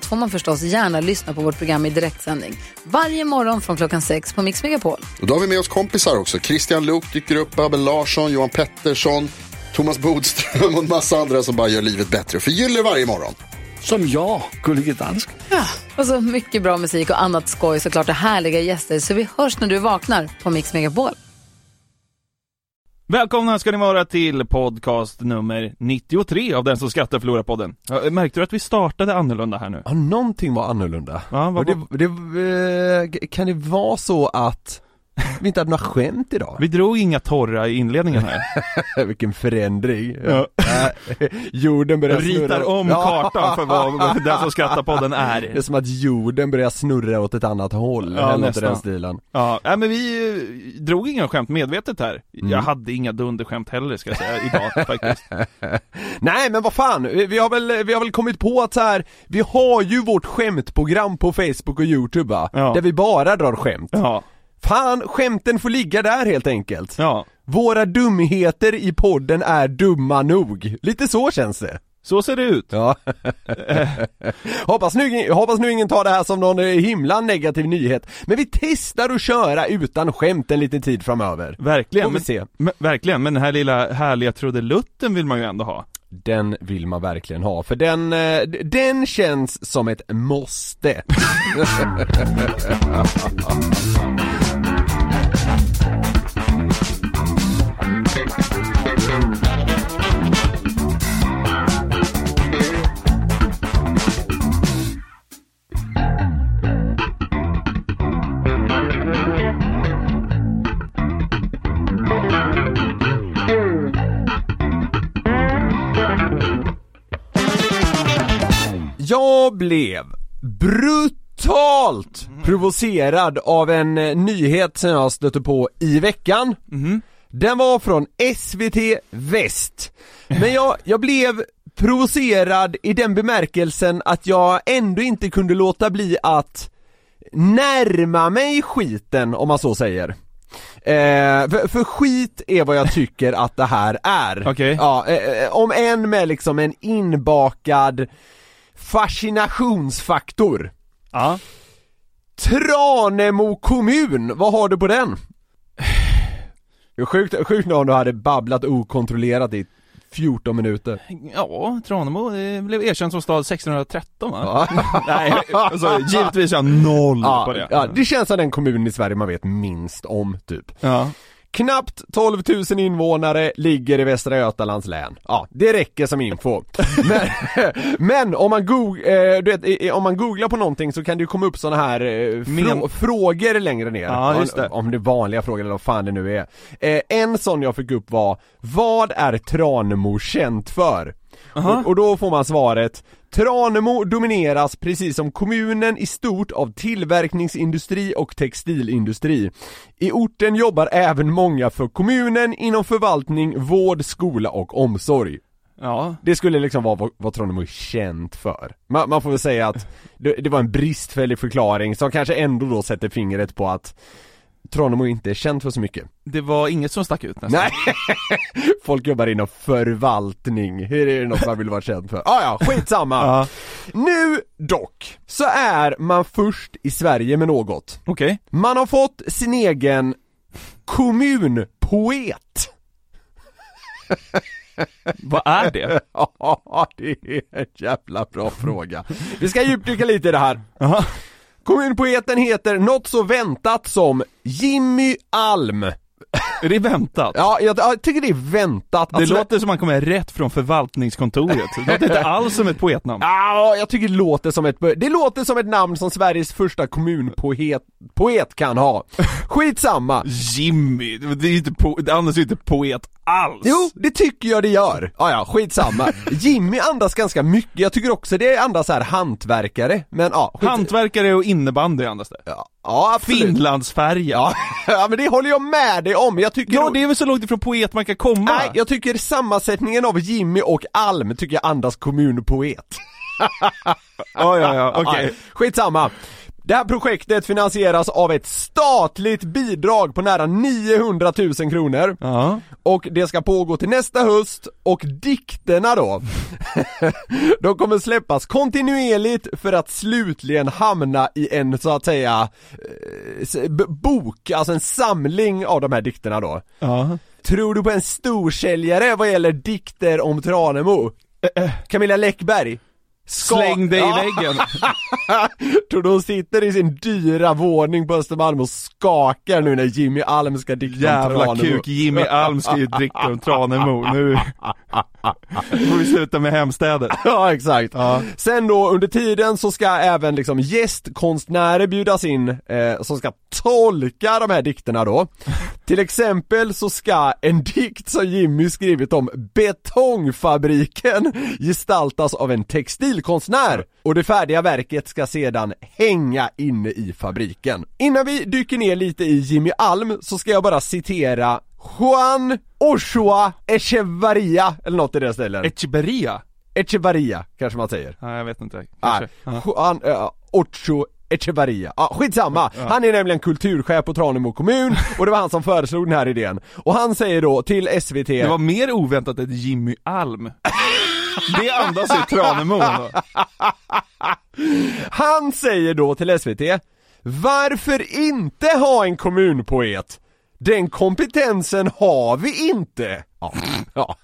allt får man förstås gärna lyssna på vårt program i direktsändning. Varje morgon från klockan sex på Mix Megapol. Och då har vi med oss kompisar också. Christian Luuk dyker upp, Abel Larsson, Johan Pettersson, Thomas Bodström och en massa andra som bara gör livet bättre. Förgyller varje morgon. Som jag, Gullige Dansken. Och så mycket bra musik och annat skoj såklart och härliga gäster. Så vi hörs när du vaknar på Mix Megapol. Välkomna ska ni vara till podcast nummer 93 av Den som skrattar förlorar podden. Märkte du att vi startade annorlunda här nu? Ja, någonting var annorlunda. Ja, vad, det, det, eh, kan det vara så att vi inte hade några skämt idag? Vi drog inga torra i inledningen här. Vilken förändring. Ja. Äh, jorden börjar snurra. Ritar om kartan för vad Den som skrattar podden Det är är. som att jorden börjar snurra åt ett annat håll, Ja, eller nästan. den stilen. Ja, nej, men vi eh, drog inga skämt medvetet här. Mm. Jag hade inga dunderskämt heller ska jag säga, idag faktiskt. Nej men vad fan, vi har väl, vi har väl kommit på att så här, vi har ju vårt skämtprogram på Facebook och Youtube va? Ja. Där vi bara drar skämt. Ja, Fan, skämten får ligga där helt enkelt. ja. Våra dumheter i podden är dumma nog. Lite så känns det. Så ser det ut. Ja. hoppas, nu, hoppas nu ingen tar det här som någon eh, himla negativ nyhet. Men vi testar att köra utan skämt en liten tid framöver. Verkligen. Men, se. men, verkligen, men den här lilla härliga trudelutten vill man ju ändå ha. Den vill man verkligen ha, för den, eh, den känns som ett måste. Jag blev brutalt provocerad av en eh, nyhet som jag stötte på i veckan. Den var från SVT Väst. Men jag, jag blev provocerad i den bemärkelsen att jag ändå inte kunde låta bli att närma mig skiten om man så säger. Eh, för, för skit är vad jag tycker att det här är. Okej. Ja, eh, eh, om en med liksom en inbakad fascinationsfaktor. Ja. Tranemo kommun, vad har du på den? Sjukt, sjukt om du hade babblat okontrollerat i 14 minuter. Ja, Tranemo det blev erkänd som stad 1613 va? Ja. Nej, alltså, givetvis har jag noll på det. ja, det känns som den kommunen i Sverige man vet minst om typ. Ja. Knappt 12 000 invånare ligger i Västra Götalands län. Ja, det räcker som info. men, men om man, goog, eh, du vet, om man googlar på någonting så kan det ju komma upp såna här eh, frå- frågor längre ner. Ja, just det. Om, om det är vanliga frågor eller vad fan det nu är. Eh, en sån jag fick upp var, vad är Tranemo känt för? Och, och då får man svaret Tranemo domineras precis som kommunen i stort av tillverkningsindustri och textilindustri. I orten jobbar även många för kommunen inom förvaltning, vård, skola och omsorg. Ja. Det skulle liksom vara vad, vad Tranemo är känt för. Man, man får väl säga att det, det var en bristfällig förklaring som kanske ändå då sätter fingret på att Tranemo inte är känt för så mycket. Det var inget som stack ut nästan. Nej! Folk jobbar inom förvaltning, hur är det något man vill vara känd för? Ah, ja, skitsamma! Ja. Nu dock, så är man först i Sverige med något. Okej. Man har fått sin egen kommunpoet. Vad är det? Ja, det är en jävla bra fråga. Vi ska djupdyka lite i det här. Jaha. Kommunpoeten heter något så väntat som Jimmy Alm. Är det väntat? Ja, jag, jag tycker det är väntat. Det Alltså, låter som man kommer rätt från förvaltningskontoret. Det låter inte alls som ett poetnamn. Ja, jag tycker det låter som ett, det låter som ett namn som Sveriges första kommunpoet poet kan ha. Skitsamma. Jimmy, det är inte po- det andas ju inte poet alls! Jo, det tycker jag det gör. Ja, ja, skitsamma. Jimmy andas ganska mycket, jag tycker också det andas här hantverkare, men ja. Skit... Hantverkare och innebandy andas det. Ja, ja absolut. Finlandsfärja. Ja, ja, men det håller jag med dig om. Jag tycker Ja, det är väl så långt ifrån poet man kan komma? Nej, jag tycker sammansättningen av Jimmy och Alm tycker jag andas kommunpoet. Ja, ja, ja, okej. Ja, Skitsamma. Det här projektet finansieras av ett statligt bidrag på nära 900 000 kronor Ja. och det ska pågå till nästa höst och dikterna då De kommer släppas kontinuerligt för att slutligen hamna i en så att säga eh, bok, alltså en samling av de här dikterna då Ja. Tror du på en storsäljare vad gäller dikter om Tranemo? Camilla Läckberg? Ska- Släng dig Ja. i väggen. Tror du hon sitter i sin dyra våning på Östermalm och skakar nu när Jimmy Alm ska dikta om Jävla kuk, Jimmy Alm ska ju dricka om Tranemo. Nu får vi sluta med hemstäder. Ja exakt. Ja. Sen då under tiden så ska även liksom gästkonstnärer bjudas in eh, som ska tolka de här dikterna då. Till exempel så ska en dikt som Jimmy skrivit om betongfabriken gestaltas av en textilkonstnär och det färdiga verket ska sedan hänga inne i fabriken. Innan vi dyker ner lite i Jimmy Alm så ska jag bara citera Juan Ochoa Echevarria eller något i den stilen. Echeberria? Echevarria kanske man säger. Ja, jag vet inte. Nej, Kanske. Ja. Juan uh, Ocho Echevarria. Ja, skitsamma. Han är nämligen kulturchef på Tranemo kommun och det var han som föreslog den här idén. Och han säger då till SVT Det var mer oväntat än Jimmy Alm. Det andas ju Tranemo. Han säger då till SVT Varför inte ha en kommunpoet? Den kompetensen har vi inte! Ja, ja.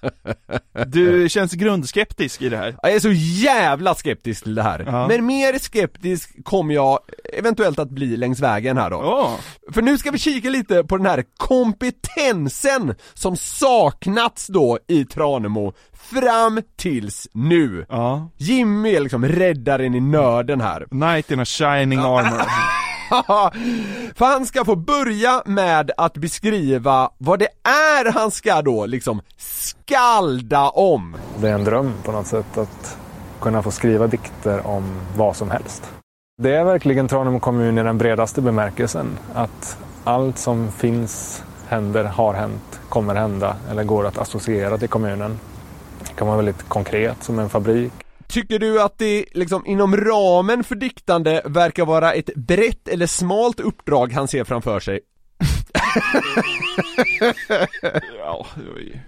Du känns grundskeptisk i det här. Jag är så jävla skeptisk till det här. Ja. Men mer skeptisk kommer jag eventuellt att bli längs vägen här då. Åh, För nu ska vi kika lite på den här kompetensen som saknats då i Tranemo fram tills nu. ja. Jimmy är liksom räddaren i nörden här. Knight in a shining armor. För han ska få börja med att beskriva vad det är han ska då liksom skalda om. Det är en dröm på något sätt att kunna få skriva dikter om vad som helst. Det är verkligen Tranemo kommun i den bredaste bemärkelsen. Att allt som finns, händer, har hänt, kommer hända eller går att associera till kommunen. Det kan vara väldigt konkret som en fabrik. Tycker du att det liksom inom ramen för diktande verkar vara ett brett eller smalt uppdrag han ser framför sig? ja, det var ju...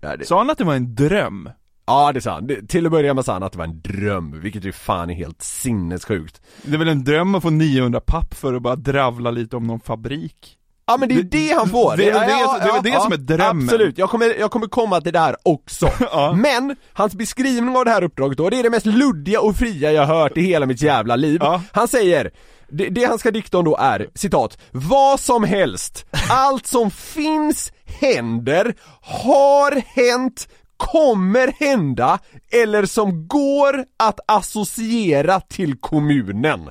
Ja, det, Sa han att det var en dröm? ja det sa han. Till att börja med sa han att det var en dröm, vilket ju fan är helt sinnessjukt. Det är väl en dröm att få 900 papp för att bara dravla lite om någon fabrik? Ja men det är Det- det han får! det är det- det är det som är drömmen. Absolut, jag kommer, jag kommer komma till det här också. Ja. Men, hans beskrivning av det här uppdraget då, det är det mest luddiga och fria jag hört i hela mitt jävla liv. Ja. Han säger, det, det han ska dikta om då är, citat, vad som helst, allt som finns, händer, har hänt, kommer hända, eller som går att associera till kommunen.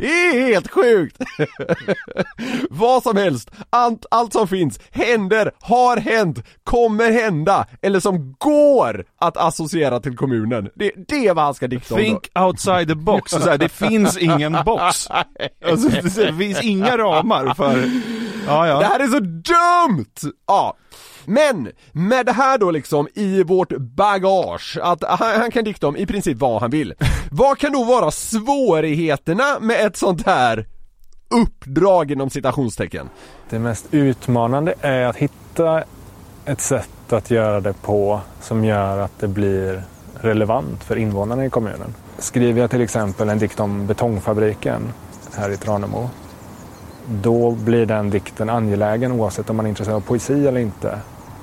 Det är helt sjukt! Vad som helst, allt, allt som finns, händer, har hänt, kommer hända, eller som går att associera till kommunen. Det, det är vad han ska dikta om då. Think outside the box, så här, det finns ingen box. Alltså, det finns inga ramar för... Ja, Det ja. här är så dumt! Ja. Men, med det här då liksom i vårt bagage, att han, han kan dikta om i princip vad han vill. Vad kan då vara svårigheterna med ett sånt här uppdrag inom citationstecken? Det mest utmanande är att hitta ett sätt att göra det på som gör att det blir relevant för invånarna i kommunen. Skriver jag till exempel en dikt om betongfabriken här i Tranemo då blir den dikten angelägen oavsett om man är intresserad av poesi eller inte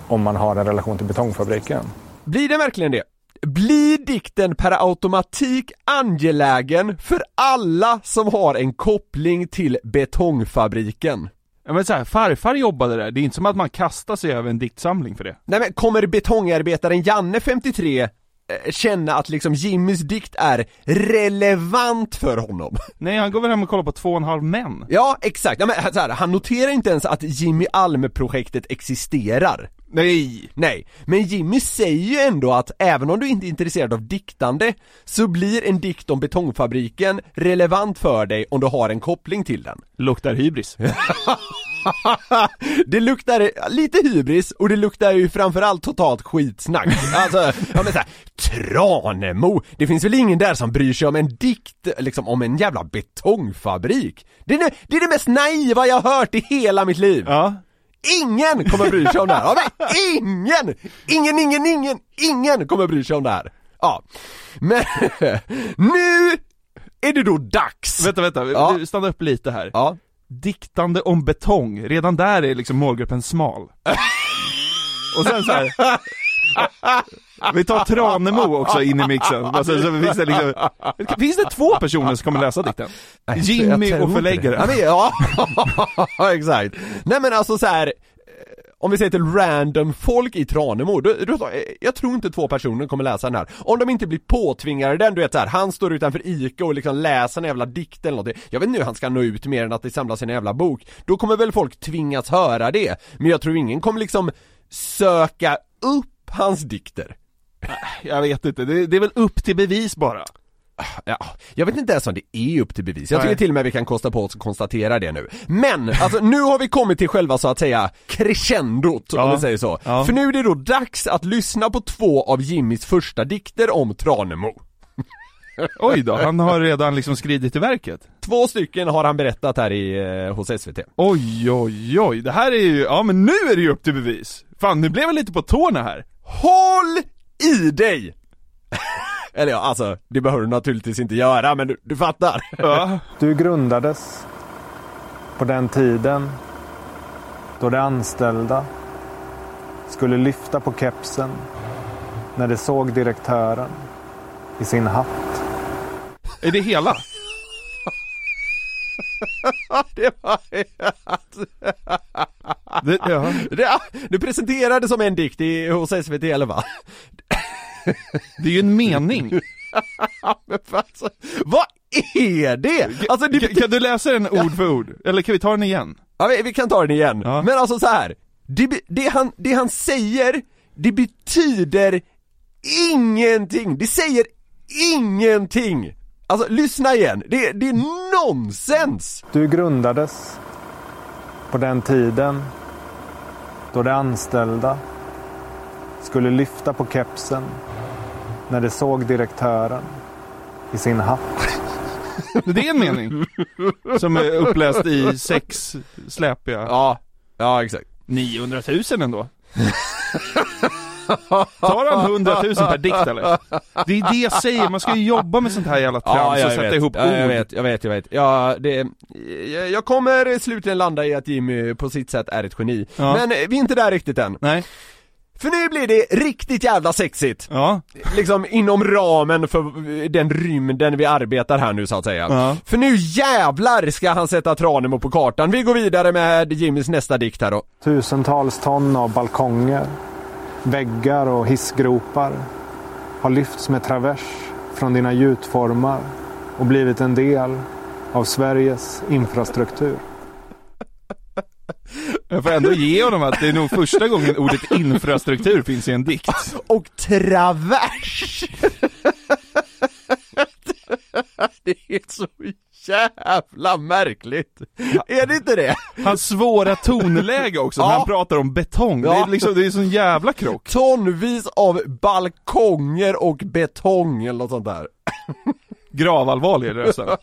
om man har en relation till betongfabriken. Blir det verkligen det? Blir dikten per automatik angelägen för alla som har en koppling till betongfabriken? ja men så här, farfar jobbade där, det är inte som att man kastar sig över en diktsamling för det. Nej men kommer betongarbetaren Janne 53 eh, känna att liksom Jimmys dikt är relevant för honom. Nej, han går väl hem och kollar på två och en halv män. Ja, exakt. Ja, men, så här, han noterar inte ens att Jimmy Alm-projektet existerar. Nej! Nej, men Jimmy säger ju ändå att även om du inte är intresserad av diktande så blir en dikt om betongfabriken relevant för dig om du har en koppling till den. Luktar hybris. det luktar lite hybris och det luktar ju framförallt totalt skitsnack. Alltså, ja men såhär, Tranemo, det finns väl ingen där som bryr sig om en dikt, liksom om en jävla betongfabrik? Det är det, det, är det mest naiva jag har hört i hela mitt liv! Ja. Ingen kommer bry sig om det här, ja, men ingen! Ingen, ingen, ingen, ingen kommer bry sig om det här! Ja, men nu är det då dags! Vänta, vänta, Ja. Stanna upp lite här. Ja, Diktande om betong, redan där är liksom målgruppen smal. Och sen så här. Vi tar Tranemo också in i mixen. Alltså, så finns, det liksom, finns det två personer som kommer läsa dikten? Jimmy och förläggare. inte det. Ja, exakt. Nej men alltså så här. eh, om vi säger till random folk i Tranemo, då, då, jag tror inte två personer kommer läsa den här. Om de inte blir påtvingade den, du vet så här, han står utanför ICA och liksom läser en jävla dikt eller något. Jag vet inte hur han ska nå ut mer än att det samlas i en jävla bok. Då kommer väl folk tvingas höra det. Men jag tror ingen kommer liksom söka upp hans dikter. Jag vet inte, det, det är väl upp till bevis bara. Ja, jag vet inte ens om det är upp till bevis. Jag tycker Nej. till och med vi kan kosta på oss att konstatera det nu. Men, alltså nu har vi kommit till själva så att säga crescendot, om Ja. vi säger så. Ja. För nu är det då dags att lyssna på två av Jimmys första dikter om Tranemo. Oj då, han har redan liksom skridit till verket. Två stycken har han berättat här i, eh, hos SVT. Oj, oj, oj, det här är ju, ja men nu är det ju upp till bevis. Fan, nu blev jag lite på tårna här. Håll i dig! Eller ja, alltså, det behöver du naturligtvis inte göra, men du, du fattar. Ja. Du grundades på den tiden då de anställda skulle lyfta på kepsen när de såg direktören i sin hatt. Är det hela? det var... Det, ja. Det, det presenterades som en dikt i, hos SVT 11. det är ju en mening. Men alltså, vad är det? Alltså det Kan, kan du läsa den ord för ord? Eller kan vi ta den igen? ja, vi, vi kan ta den igen. Ja. Men alltså så här. Det, det, han, det han säger, det betyder ingenting. Det säger ingenting. Alltså lyssna igen, det, det är nonsens! Du grundades på den tiden då de anställda skulle lyfta på kepsen när de såg direktören i sin hatt. Det är en mening. Som är uppläst i sex släpiga. Ja, ja exakt. 900 000 ändå. Tar han 100 000 per dikt eller? Det är det jag säger, man ska ju jobba med sånt här jävla trams och sätta ihop ja, jag ord. vet, jag vet, jag vet. Ja, det, jag- jag kommer slutligen landa i att Jimmy på sitt sätt är ett geni. Ja. Men vi är inte där riktigt än. Nej, För nu blir det riktigt jävla sexigt. ja. Liksom inom ramen för den rymden vi arbetar här nu så att säga. Ja. För nu jävlar ska han sätta Tranemo på kartan. Vi går vidare med Jimmys nästa dikt här då. Tusentals ton av balkonger, väggar och hissgropar har lyfts med travers från dina gjutformar och blivit en del av Sveriges infrastruktur. Jag får ändå ge honom att det är nog första gången ordet infrastruktur finns i en dikt. Och travers! Det är så jävla märkligt. Är det inte det? Hans svåra tonläge också, när Ja. han pratar om betong. Det Ja. är liksom, det är sån jävla krock. Tonvis av balkonger och betong eller något sånt där. Gravallvarlig är det nästan.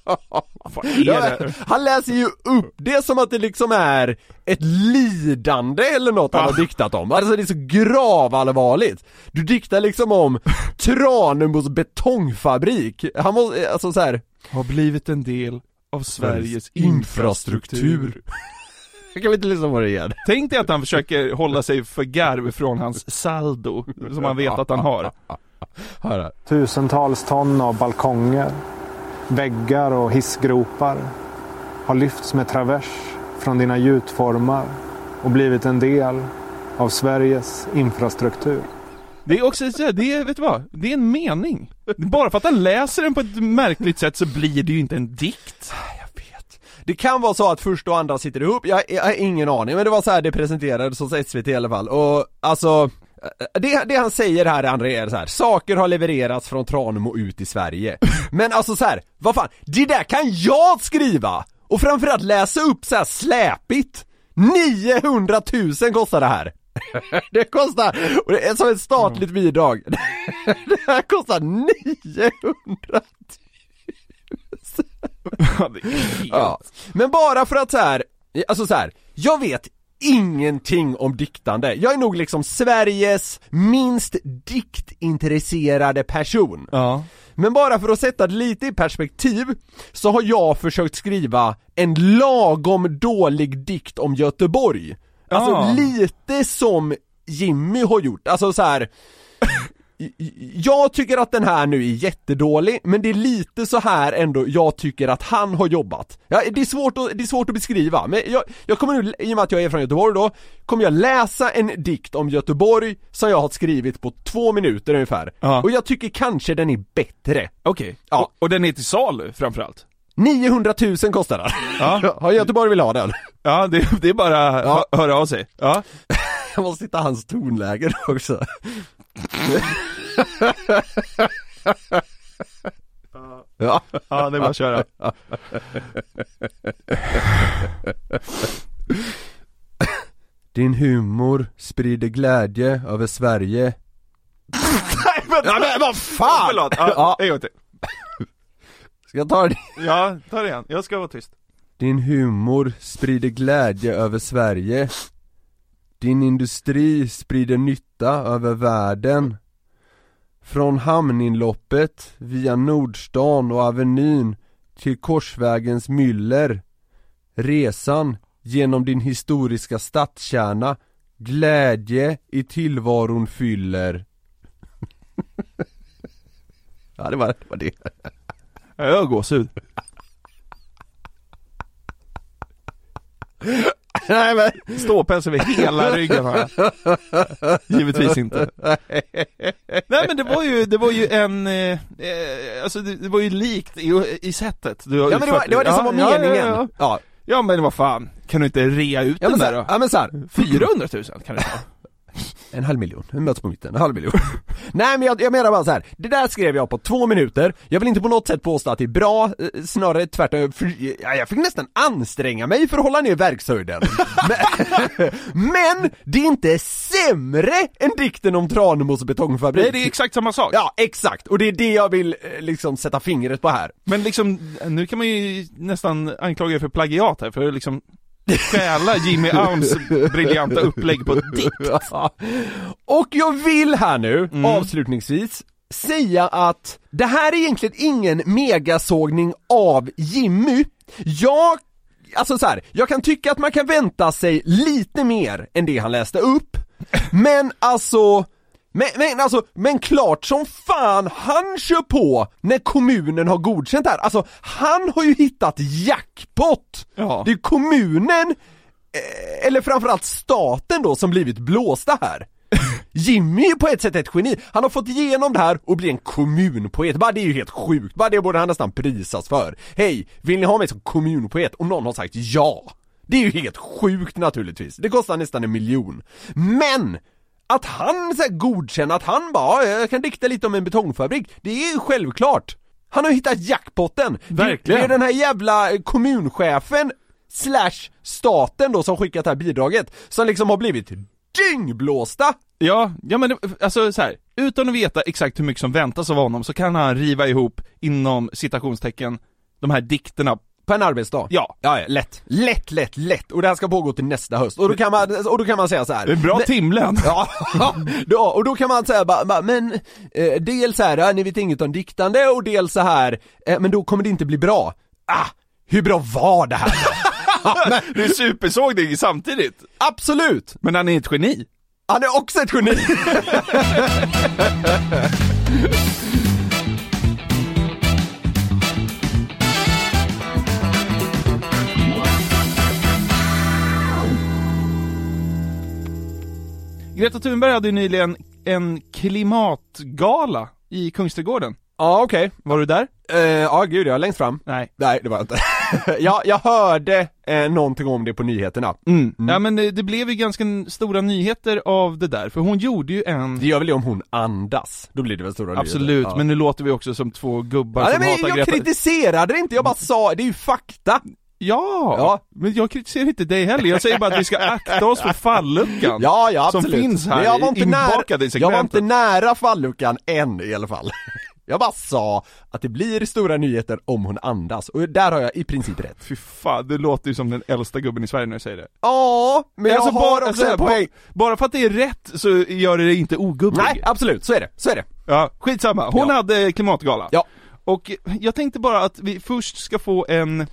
Vad är det? han läser ju upp det som att det liksom är ett lidande eller något han Ja. har diktat om. Alltså det är så gravallvarligt. Du diktar liksom om Tranemos betongfabrik. Han måste, alltså så här. Har blivit en del av Sveriges infrastruktur. infrastruktur. Kan vi inte lyssna på det igen? Tänk dig att han försöker hålla sig för garv från hans saldo, som han vet att han har. Hör här. Tusentals ton av balkonger, väggar och hissgropar har lyfts med travers från dina gjutformar och blivit en del av Sveriges infrastruktur. Det är också det är, vet du vad? Det är en mening. Bara för att han läser den på ett märkligt sätt så blir det ju inte en dikt. Det kan vara så att första och andra sitter ihop, jag, jag har ingen aning men det var så här det presenterades hos SVT i alla fall och alltså det, det han säger här André är så här, saker har levererats från Tranemo ut i Sverige. Men alltså så här, vad fan, det där kan jag skriva! Och framförallt läsa upp så här släpigt! 900 000 kostar det här! Det kostar, och det är som ett statligt bidrag. Det här kostar 900 Ja, det är helt- Ja. Men bara för att så här, alltså så här, jag vet ingenting om diktande. Jag är nog liksom Sveriges minst diktintresserade person. Ja. Men bara för att sätta det lite i perspektiv så har jag försökt skriva en lagom dålig dikt om Göteborg. Alltså Ja. lite som Jimmy har gjort, alltså så här. Jag tycker att den här nu är jättedålig, men det är lite så här ändå jag tycker att han har jobbat. Ja, det, är svårt att, det är svårt att beskriva, men jag, jag kommer nu, i och med att jag är från Göteborg då, kommer jag läsa en dikt om Göteborg som jag har skrivit på två minuter ungefär. Ja. Och jag tycker kanske den är bättre. Okej. Ja. Och, och den är till salu framförallt? 900 000 kostar den. Ja. Har Göteborg vill ha den? Ja, det, det är bara Ja. hö- höra av sig. Ja. Jag måste hitta hans tonläge också. Ja. Ja, det är bara att köra. Din humor sprider glädje över Sverige. Nej men, Ja men vad fan! Förlåt, ja, Ja. en gång till. Ska jag ta det? Ja, ta det igen. Jag ska vara tyst. Din humor sprider glädje över Sverige. Din industri sprider nytta över världen. Från hamninloppet via Nordstan och Avenyn till Korsvägens myller. Resan genom din historiska stadskärna Glädje i tillvaron fyller. ja det var det. Var det. Ja, Jag har gåshud. Nej men Ståpäls över hela ryggen har jag. Givetvis inte. Nej men det var ju, det var ju en, eh, alltså det, det var ju likt i, i sättet du har Ja men det var det, var det som var Ja, meningen. Ja, ja. ja. men vad fan, kan du inte rea ut Ja den så där här, då? ja men så här, 400 000 kan det ta. En halv miljon, vi möts på mitten, en halv miljon. Nej men jag, jag menar bara så här. det där skrev jag på två minuter, jag vill inte på något sätt påstå att det är bra, eh, snarare tvärtom, för, ja, jag fick nästan anstränga mig för att hålla ner verkshöjden. Men, men det är inte sämre än dikten om Tranemos betongfabrik. Nej det är exakt samma sak. Ja exakt, och det är det jag vill eh, liksom sätta fingret på här. Men liksom, nu kan man ju nästan anklaga er för plagiat här, för liksom stjäla Jimmy Aums briljanta upplägg på ett dikt. Och jag vill här nu, Mm. avslutningsvis, säga att det här är egentligen ingen megasågning av Jimmy. Jag, alltså så här, jag kan tycka att man kan vänta sig lite mer än det han läste upp, men alltså men, men alltså, men klart som fan han kör på när kommunen har godkänt det här. Alltså, han har ju hittat jackpot! Ja. Det är kommunen, eh, eller framförallt staten då, som blivit blåsta här. Jimmy är på ett sätt ett geni, han har fått igenom det här och blir en kommunpoet, bara det är ju helt sjukt, bara det borde han nästan prisas för. Hej, vill ni ha mig som kommunpoet? Och någon har sagt ja. Det är ju helt sjukt naturligtvis, det kostar nästan en miljon. Men! Att han så här, godkänner att han bara, "Ja, jag kan dikta lite om en betongfabrik, det är ju självklart. Han har hittat jackpotten. Verkligen. det är den här jävla kommunchefen slash staten då som skickat det här bidraget, som liksom har blivit dyngblåsta! Ja, ja men alltså så här, utan att veta exakt hur mycket som väntas av honom så kan han riva ihop inom citationstecken de här dikterna På en arbetsdag? Ja. Ja, ja, lätt. Lätt, lätt, lätt. Och det här ska pågå till nästa höst. Och då kan man, och då kan man säga så här. Det är bra "Nej, timlön! Ja, ja, och då kan man säga bara, bara men eh, dels här, ja, ni vet inget om diktande och dels så här, eh, men då kommer det inte bli bra. Ah, hur bra var det här? Det är supersågning samtidigt! Absolut! Men han är ett geni! Han är också ett geni! Greta Thunberg hade ju nyligen en klimatgala i Kungsträdgården. Ja okej, Var du där? Eh, ja gud ja, längst fram Nej. Nej det var jag inte jag, jag hörde eh, någonting om det på nyheterna Mm. Ja men det, det blev ju ganska n- stora nyheter av det där, för hon gjorde ju en Det gör väl det om hon andas, då blir det väl stora Absolut, nyheter. ja. men nu låter vi också som två gubbar ja, som nej, hatar men jag Greta kritiserade det inte, jag bara sa, det är ju fakta! Ja, Ja. men jag kritiserar inte dig heller, jag säger bara att vi ska akta oss för falluckan Ja, ja Som absolut. finns här Men jag var inte inbakad nära, i Jag var segmentet. inte nära falluckan än i alla fall Jag bara sa att det blir stora nyheter om hon andas, och där har jag i princip rätt Fy fan, det låter ju som den äldsta gubben i Sverige när du säger det Ja, men jag Alltså, har bara, också en poäng bara för att det är rätt så gör det inte ogubbig Nej, absolut, så är det, så är det Ja, skitsamma. Hon Ja. hade klimatgala. Ja. Och jag tänkte bara att vi först ska få en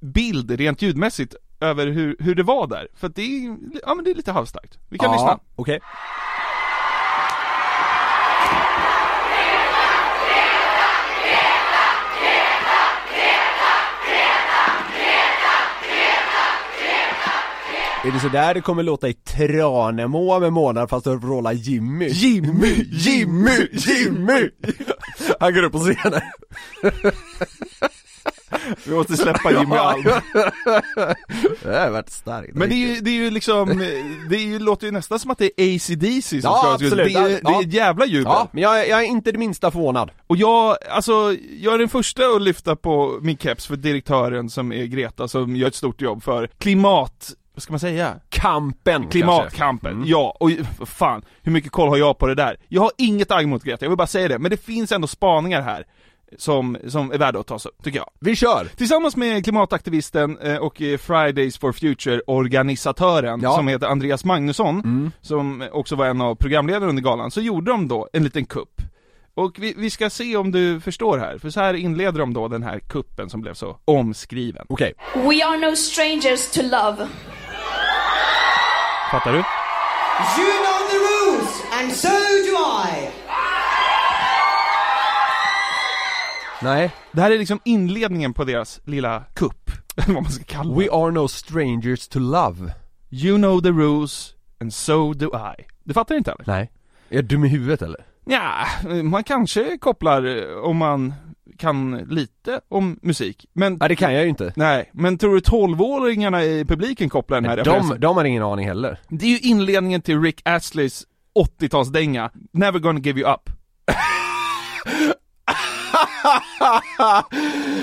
bild rent ljudmässigt över hur, hur det var där. För att det är, ja men det är lite halvstarkt. Vi kan ja, lyssna. okej Är det så där det kommer låta i Tranemo med månad fast du vrålar Jimmy? Jimmy, Jimmy, Jimmy! Han går upp på scenen Vi måste släppa Jimmy Alm. Det har varit starkt Men det är ju, det är ju liksom, det är ju, låter ju nästan som att det är AC/DC som Ja, ska absolut. Det är, det är ett jävla jubel. Ja, men jag, är- jag är inte det minsta förvånad Och jag, alltså, jag är den första att lyfta på min keps för direktören som är Greta som gör ett stort jobb för klimat, vad ska man säga? Kampen Klimatkampen. Mm. ja, och fan, hur mycket koll har jag på det där? Jag har inget agg mot Greta, jag vill bara säga det, men det finns ändå spaningar här som, som är värda att tas upp, tycker jag. Vi kör! Tillsammans med klimataktivisten eh, och eh, Fridays for Future-organisatören Ja. som heter Andreas Magnusson, Mm. som också var en av programledarna under galan, så gjorde de då en liten kupp. Och vi, vi ska se om du förstår här, för så här inleder de då den här kuppen som blev så omskriven. Okej, We are no strangers to love. Fattar du? You know the rules, and so do I. nej Det här är liksom inledningen på deras lilla kupp, eller vad man ska kalla det. We are no strangers to love You know the rules, and so do I. Du fattar inte eller? Nej Är jag dum i huvudet eller? Ja, man kanske kopplar eh, om man kan lite om musik, men Nej det kan jag ju inte Nej, men tror du 12-åringarna i publiken kopplar den här de, referensen? de har ingen aning heller Det är ju inledningen till Rick Astleys 80-talsdänga, Never gonna give you up.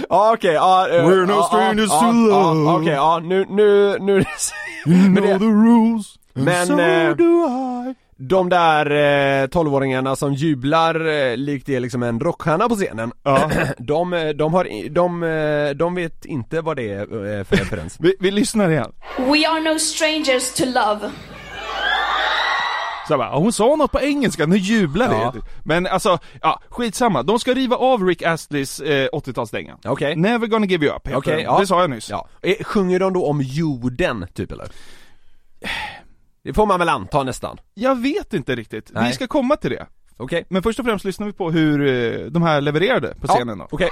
Ja okej, ja eh, We're no strangers to love. Okej, ja nu, nu, nu You know det- the rules, Men, so eh, do I. De där eh, 12-åringarna som jublar eh, likt det är liksom en rockstjärna på scenen Ja. de, eh, de har, de, eh, de vet inte vad det är eh, för referens Vi, vi lyssnar igen. We are no strangers to love. Så bara, hon sa något på engelska, nu jublar vi. Ja. Men alltså, ja, skitsamma. De ska riva av Rick Astleys eh, 80-talsdänga. Okej Never gonna give you up heter den. ja. Det sa jag nyss. Ja, Eh, sjunger de då om jorden, typ eller? Det får man väl anta nästan? Jag vet inte riktigt. Nej. Vi ska komma till det. Okej? Men först och främst lyssnar vi på hur eh, de här levererade på scenen då. Okej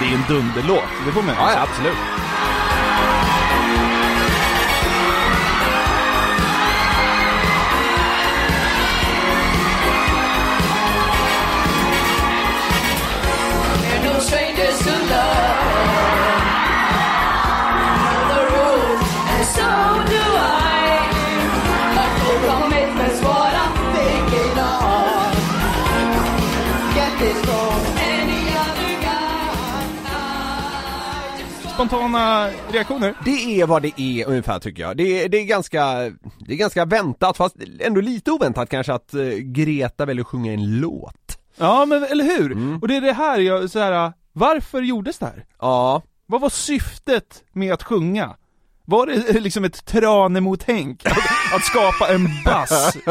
Det är en dunderlåt, det får man Ja, ja, absolut Spontana reaktioner? Det är vad det är ungefär tycker jag. Det är, det är ganska, det är ganska väntat fast ändå lite oväntat kanske att eh, Greta väljer att sjunga en låt. Ja men eller hur? Mm. Och det är det här jag, så här, varför gjordes det här? Ja, Vad var syftet med att sjunga? Var det liksom ett Tranemo-tänk? Att, att skapa en bass?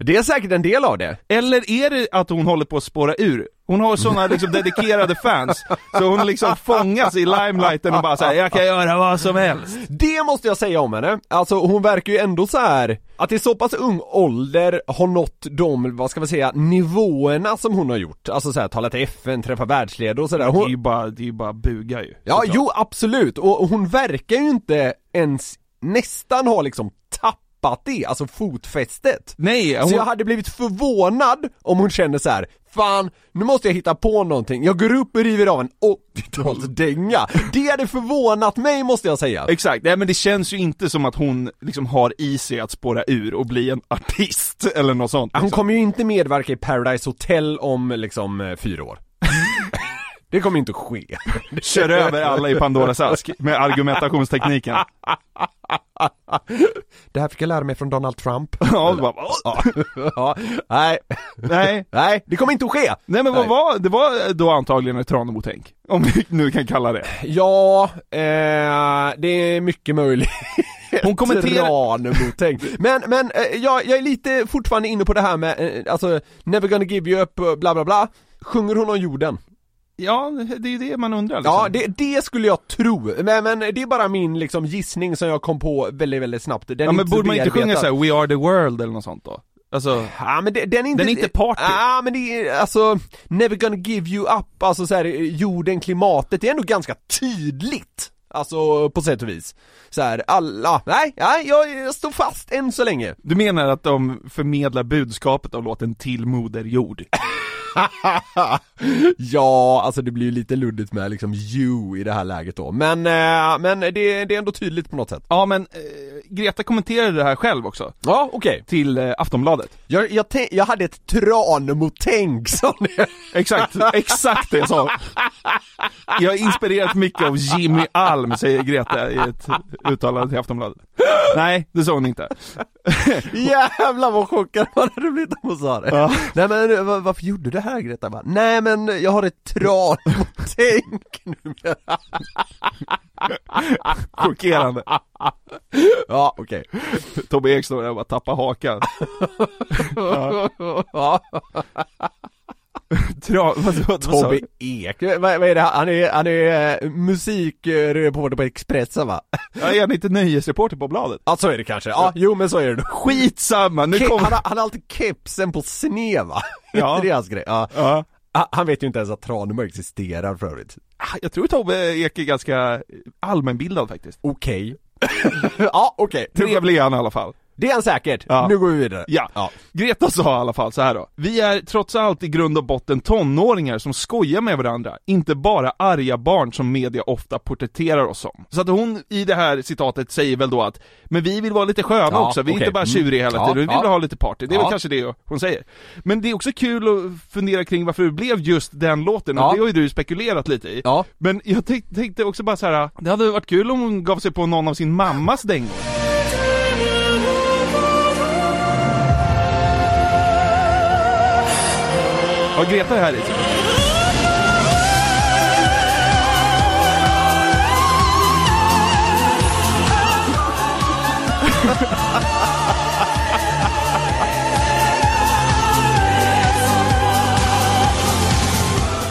det är säkert en del av det. Eller är det att hon håller på att spåra ur? Hon har sådana liksom dedikerade fans, så hon liksom fångas i limelighten och bara säger jag kan göra vad som helst. Det måste jag säga om henne. Alltså hon verkar ju ändå så här att i så pass ung ålder har nått de, vad ska man säga, nivåerna som hon har gjort. Alltså så här, tala till FN, träffa världsledare och sådär. Det är Hon, ju bara, det är ju bara buga ju. Ja, såklart. jo absolut, och hon verkar ju inte ens nästan har liksom tappat det, alltså fotfästet. Nej, Så hon, jag hade blivit förvånad om hon känner så här: Fan, nu måste jag hitta på någonting. Jag går upp och river av en 80-talsdänga. Det hade förvånat mig måste jag säga. Exakt, nej men det känns ju inte som att hon liksom har i sig att spåra ur och bli en artist eller något sånt. Hon liksom. kommer ju inte medverka i Paradise Hotel om liksom eh, fyra år. det kommer inte att ske. Kör över alla i Pandoras ask med argumentationstekniken. Det här fick jag lära mig från Donald Trump. Ja, bara, Ja, ja, nej, nej. nej, det kommer inte att ske! Nej men vad var, det var då antagligen ett Tranemo-tänk. Om vi nu kan kalla det. Ja, eh, det är mycket möjligt. Hon kommenterar-. Men, men eh, jag, jag är lite fortfarande inne på det här med, eh, alltså, never gonna give you up, bla bla bla. Sjunger hon om jorden? Ja, det är ju det man undrar liksom. Ja, det, det skulle jag tro, men, men det är bara min liksom gissning som jag kom på väldigt, väldigt snabbt. Den ja men borde man inte sjunga såhär 'We are the world' eller något sånt då? Alltså, Ja men det, den är inte... Den är inte party. Ja men det är, alltså, never gonna give you up, alltså så här, jorden, klimatet, det är ändå ganska tydligt. Alltså på sätt och vis. Så här, alla, nej, nej, jag, jag står fast än så länge. du menar att de förmedlar budskapet av låten till Moder Jord? ja, alltså det blir ju lite luddigt med liksom you i det här läget då, men, eh, men det, det är ändå tydligt på något sätt. Ja men, eh, Greta kommenterade det här själv också. Ja, okej. Till eh, Aftonbladet. Jag, jag, tän- jag hade ett Tranemo-tänk sa ni. Exakt, exakt det jag sa. Jag har inspirerat mycket av Jimmy Alm, säger Greta i ett uttalande till Aftonbladet. Nej, det sa hon inte. Jävlar vad chockad man hade blivit om hon sa det. Ja. Nej men va- varför gjorde du det här Greta? Bara, Nej men jag har ett Tranemo-tänk numera. Chockerande. Ja, okej. Tobbe Ek står där och bara tappar hakan. Ja. Tra, vad, vad, Tobbe? Ek, vad, vad är det? Han är, han är eh, musikreporter på Expressen va? Ja, är han inte nöjesreporter på bladet? Ja så är det kanske, ja jo men så är det Skitsamma, nu Ke- kommer... han, har, han har alltid kepsen på sned va? Ja. Det hans grej? Ja. Ja. Ah, Han vet ju inte ens att Tranemo existerar för övrigt Ah, Jag tror Tobbe Ek är ganska allmänbildad faktiskt. Okej Ja okej, Trevlig är han i alla fall. Det är han säkert, Ja. nu går vi vidare Ja. ja. Greta sa i alla fall så här då. Vi är trots allt i grund och botten tonåringar som skojar med varandra, inte bara arga barn som media ofta porträtterar oss som. Så att hon i det här citatet säger väl då att, men vi vill vara lite sköna Ja, också, vi är okej. inte bara tjuriga hela Mm. tiden, vi vill ha lite party. Det är väl kanske det hon säger. Men det är också kul att fundera kring varför det blev just den låten, och det har ju du spekulerat lite i. Ja. Men jag tänk, tänkte också bara så här. det hade varit kul om hon gav sig på någon av sin mammas dängor. Och Greta är här i.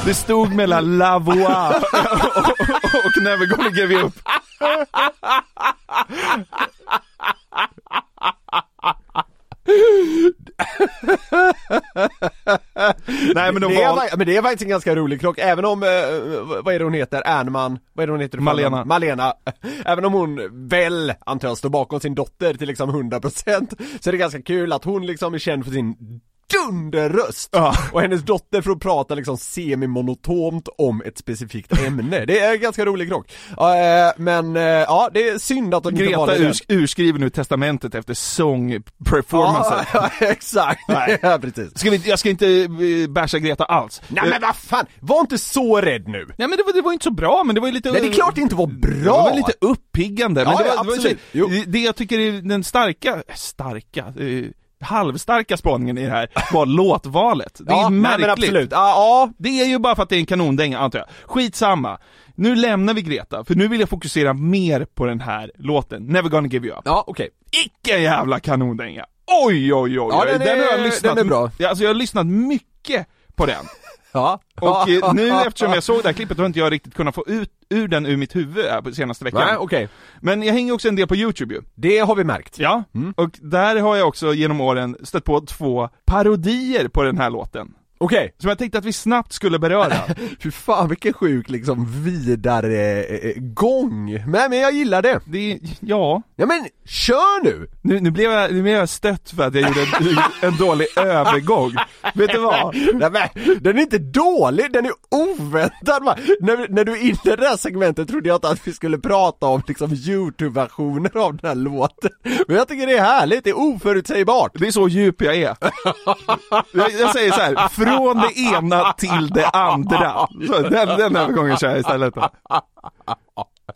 Det stod mellan La Voix och, och Never gonna give you up. Nej men de det, är, var... fa- men det är faktiskt en ganska rolig krock, även om, eh, vad är det hon heter, Ernman, vad är det hon heter? Malena. Malena. Även om hon väl, antar jag, står bakom sin dotter till liksom 100% så är det ganska kul att hon liksom är känd för sin dunderröst! Ja. Och hennes dotter får prata liksom semi-monotont om ett specifikt ämne. Det är en ganska rolig krock. Ja, eh, men eh, ja, det är synd att de inte Greta valde den. urs urskriver nu testamentet efter sångperformancen. Ja, exakt. Nej. Ja, precis. Ska vi, jag ska inte eh, basha Greta alls. Nej men vad fan, var inte så rädd nu! Nej men det var, det var inte så bra, men det var lite... Nej det är klart det inte var bra! Det var lite uppiggande, men Ja, det var, ja, det, var det, jag tycker är den starka, starka, eh, halvstarka spaningen i det här var låtvalet. Det är ja, nej, märkligt. men absolut. Ja, ja, Det är ju bara för att det är en kanondänga antar jag. Skitsamma. Nu lämnar vi Greta, för nu vill jag fokusera mer på den här låten, Never gonna give you up. ja okej. Icke en jävla kanondänga! Oj oj oj, Ja, oj. den är- har jag lyssnat, den är bra. Ja, Alltså jag har lyssnat mycket på den. Ja. Och eh, nu eftersom jag såg det här klippet har inte jag riktigt kunnat få ut ur den ur mitt huvud här på senaste veckan. Nej, okej. Men jag hänger också en del på youtube ju. Det har vi märkt. Ja, och där har jag också genom åren stött på två parodier på den här låten. Okej, som jag tänkte att vi snabbt skulle beröra. fy fan vilken sjuk liksom vidare eh, gång. Men, men jag gillar det. Det ja, Ja men, kör nu! nu, nu, blev jag, nu blev jag stött för att jag gjorde en, en dålig övergång. Vet du vad? Nej, men, den är inte dålig, den är oväntad? När, när du är inne i det här segmentet trodde jag inte att vi skulle prata om liksom YouTube-versioner av den här låten. Men jag tycker det är härligt, det är oförutsägbart. Det är så djup jag är. Jag, jag säger så här, från det ena till det andra. Så, den, den övergången kör jag istället då.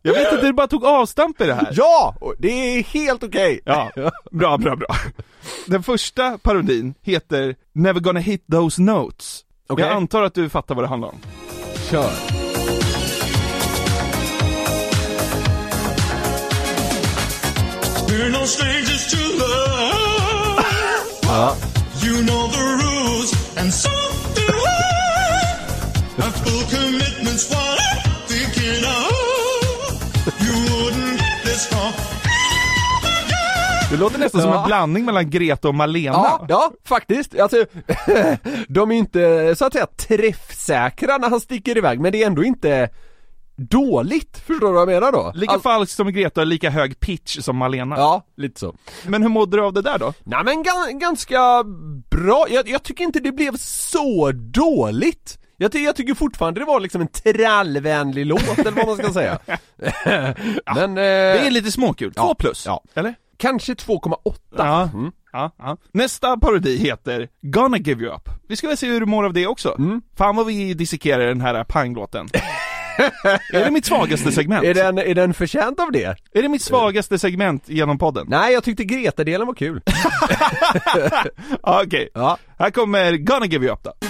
Jag vet inte, du bara tog avstamp i det här. Ja! Det är helt okej. Ja, bra, bra, bra. Den första parodin heter Never gonna hit those notes. Okej. Jag antar att du fattar vad det handlar om. Kör. We're no strangers to love. You know the rules, and so do I. Have full commitments, what I'm thinking of. You wouldn't get this far. Det låter nästan som en blandning mellan Greta och Malena. Ja, ja, faktiskt. Alltså, de är inte så att säga träffsäkra när han sticker iväg, men det är ändå inte dåligt, förstår du vad jag menar då? Lika Alltså- falskt som Greta och lika hög pitch som Malena. Ja, lite så. Men hur mådde du av det där då? Nej men ga- ganska bra, jag, jag tycker inte det blev så dåligt. Jag, ty- jag tycker fortfarande det var liksom en trallvänlig låt eller vad man ska säga. men... Eh, Det är lite småkul, två Ja, plus. ja. Eller? Kanske 2,8. Ja. Mm. Ja, ja. Nästa parodi heter Gonna Give You Up. Vi ska väl se hur du mår av det också. Mm. Fan vad vi dissekerar den här panglåten. är det mitt svagaste segment? Är den, är den förtjänt av det? Är det mitt svagaste segment genom podden? Nej, jag tyckte Greta-delen var kul. Okej, Ja. här kommer Gonna Give You Up då.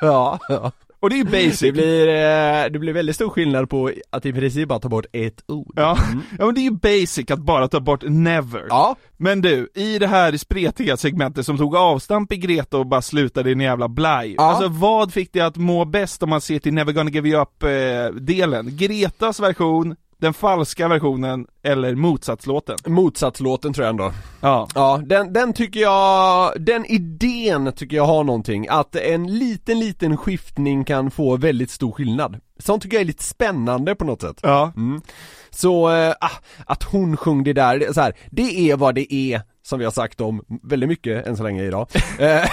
Ja, ja. Och det är ju basic. Det blir, eh, det blir väldigt stor skillnad på att i princip bara ta bort ett ord. Ja. ja, men det är ju basic att bara ta bort never. Ja. Men du, i det här spretiga segmentet som tog avstamp i Greta och bara slutade i en jävla blaj. Ja. Alltså vad fick dig att må bäst om man ser till Never Gonna Give You Up eh, delen? Gretas version, den falska versionen eller motsatslåten? Motsatslåten tror jag ändå. Ja. Ja, den, den tycker jag, den idén tycker jag har någonting, att en liten liten skiftning kan få väldigt stor skillnad. Sånt tycker jag är lite spännande på något sätt. Ja. Mm. Så, ah, att hon sjöng det där, det, så här, det är vad det är, som vi har sagt om väldigt mycket än så länge idag. Eh,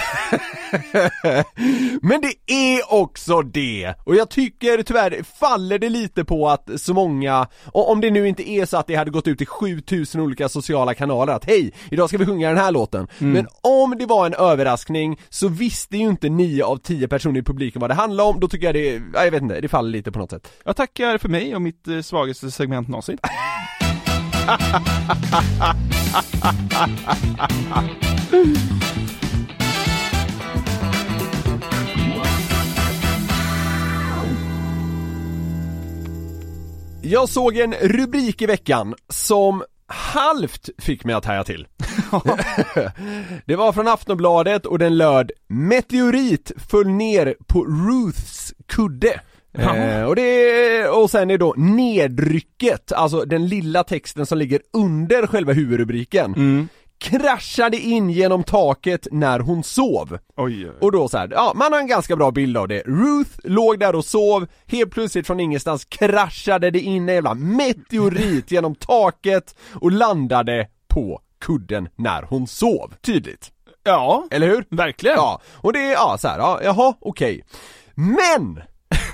Men det är också det! Och jag tycker tyvärr, faller det lite på att så många, och om det nu inte är så att det hade gått ut i 7000 olika sociala kanaler att hej, idag ska vi sjunga den här låten. Men om det var en överraskning så visste ju inte 9 av 10 personer i publiken vad det handlar om, då tycker jag det, ja, jag vet inte, det faller lite på något sätt. Jag tackar för mig och mitt eh, svagaste segment någonsin. Jag såg en rubrik i veckan som halvt fick mig att haja till. det var från Aftonbladet och den löd Meteorit föll ner på Ruths kudde. Eh, och, det, och sen är då nedrycket, alltså den lilla texten som ligger under själva huvudrubriken Kraschade in genom taket när hon sov. Oj, oj. Och då så här, ja man har en ganska bra bild av det. Ruth låg där och sov, helt plötsligt från ingenstans kraschade det in en jävla meteorit genom taket och landade på kudden när hon sov. Tydligt. Ja, Eller hur? verkligen. Ja, och det är, ja så här, ja, jaha, okej. Men!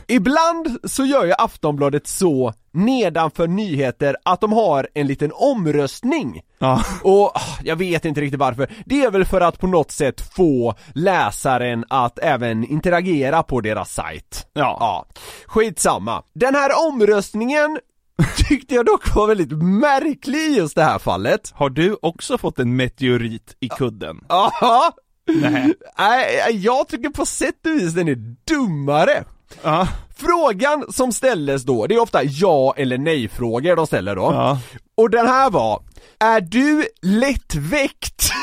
Ibland så gör ju Aftonbladet så nedanför nyheter att de har en liten omröstning. Ja. Och ah, jag vet inte riktigt varför. Det är väl för att på något sätt få läsaren att även interagera på deras sajt. Ja. Ja, skitsamma. Den här omröstningen tyckte jag dock var väldigt märklig i just det här fallet. Har du också fått en meteorit i kudden? Jaha! Nej. Nej, jag tycker på sätt och vis den är dummare. Ja. Frågan som ställdes då, det är ofta ja eller nej frågor de ställer då. Ja. Och den här var, är du lättväckt?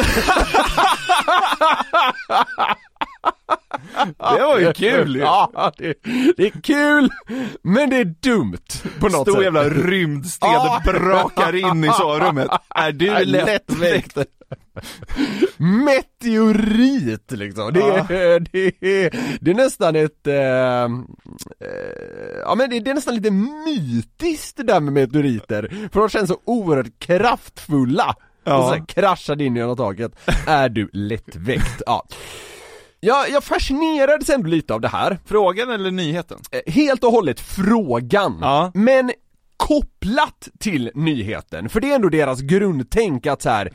Det var ju kul ju. Ja, det, det är kul, men det är dumt på något Stor sätt. jävla rymdsted Ja. brakar in i sovrummet. Är du lättväckt? Meteorit liksom, det, är, det, är, det är nästan ett, eh, ja men det, det är nästan lite mytiskt det där med meteoriter, för de känns så oerhört kraftfulla. Ja. Och så kraschade in genom taket. Är du lättväckt? Ja. Jag, jag fascinerades ändå lite av det här. Frågan eller nyheten? Eh, Helt och hållet frågan. Ja. Men kopplat till nyheten, för det är ändå deras grundtänk att så här.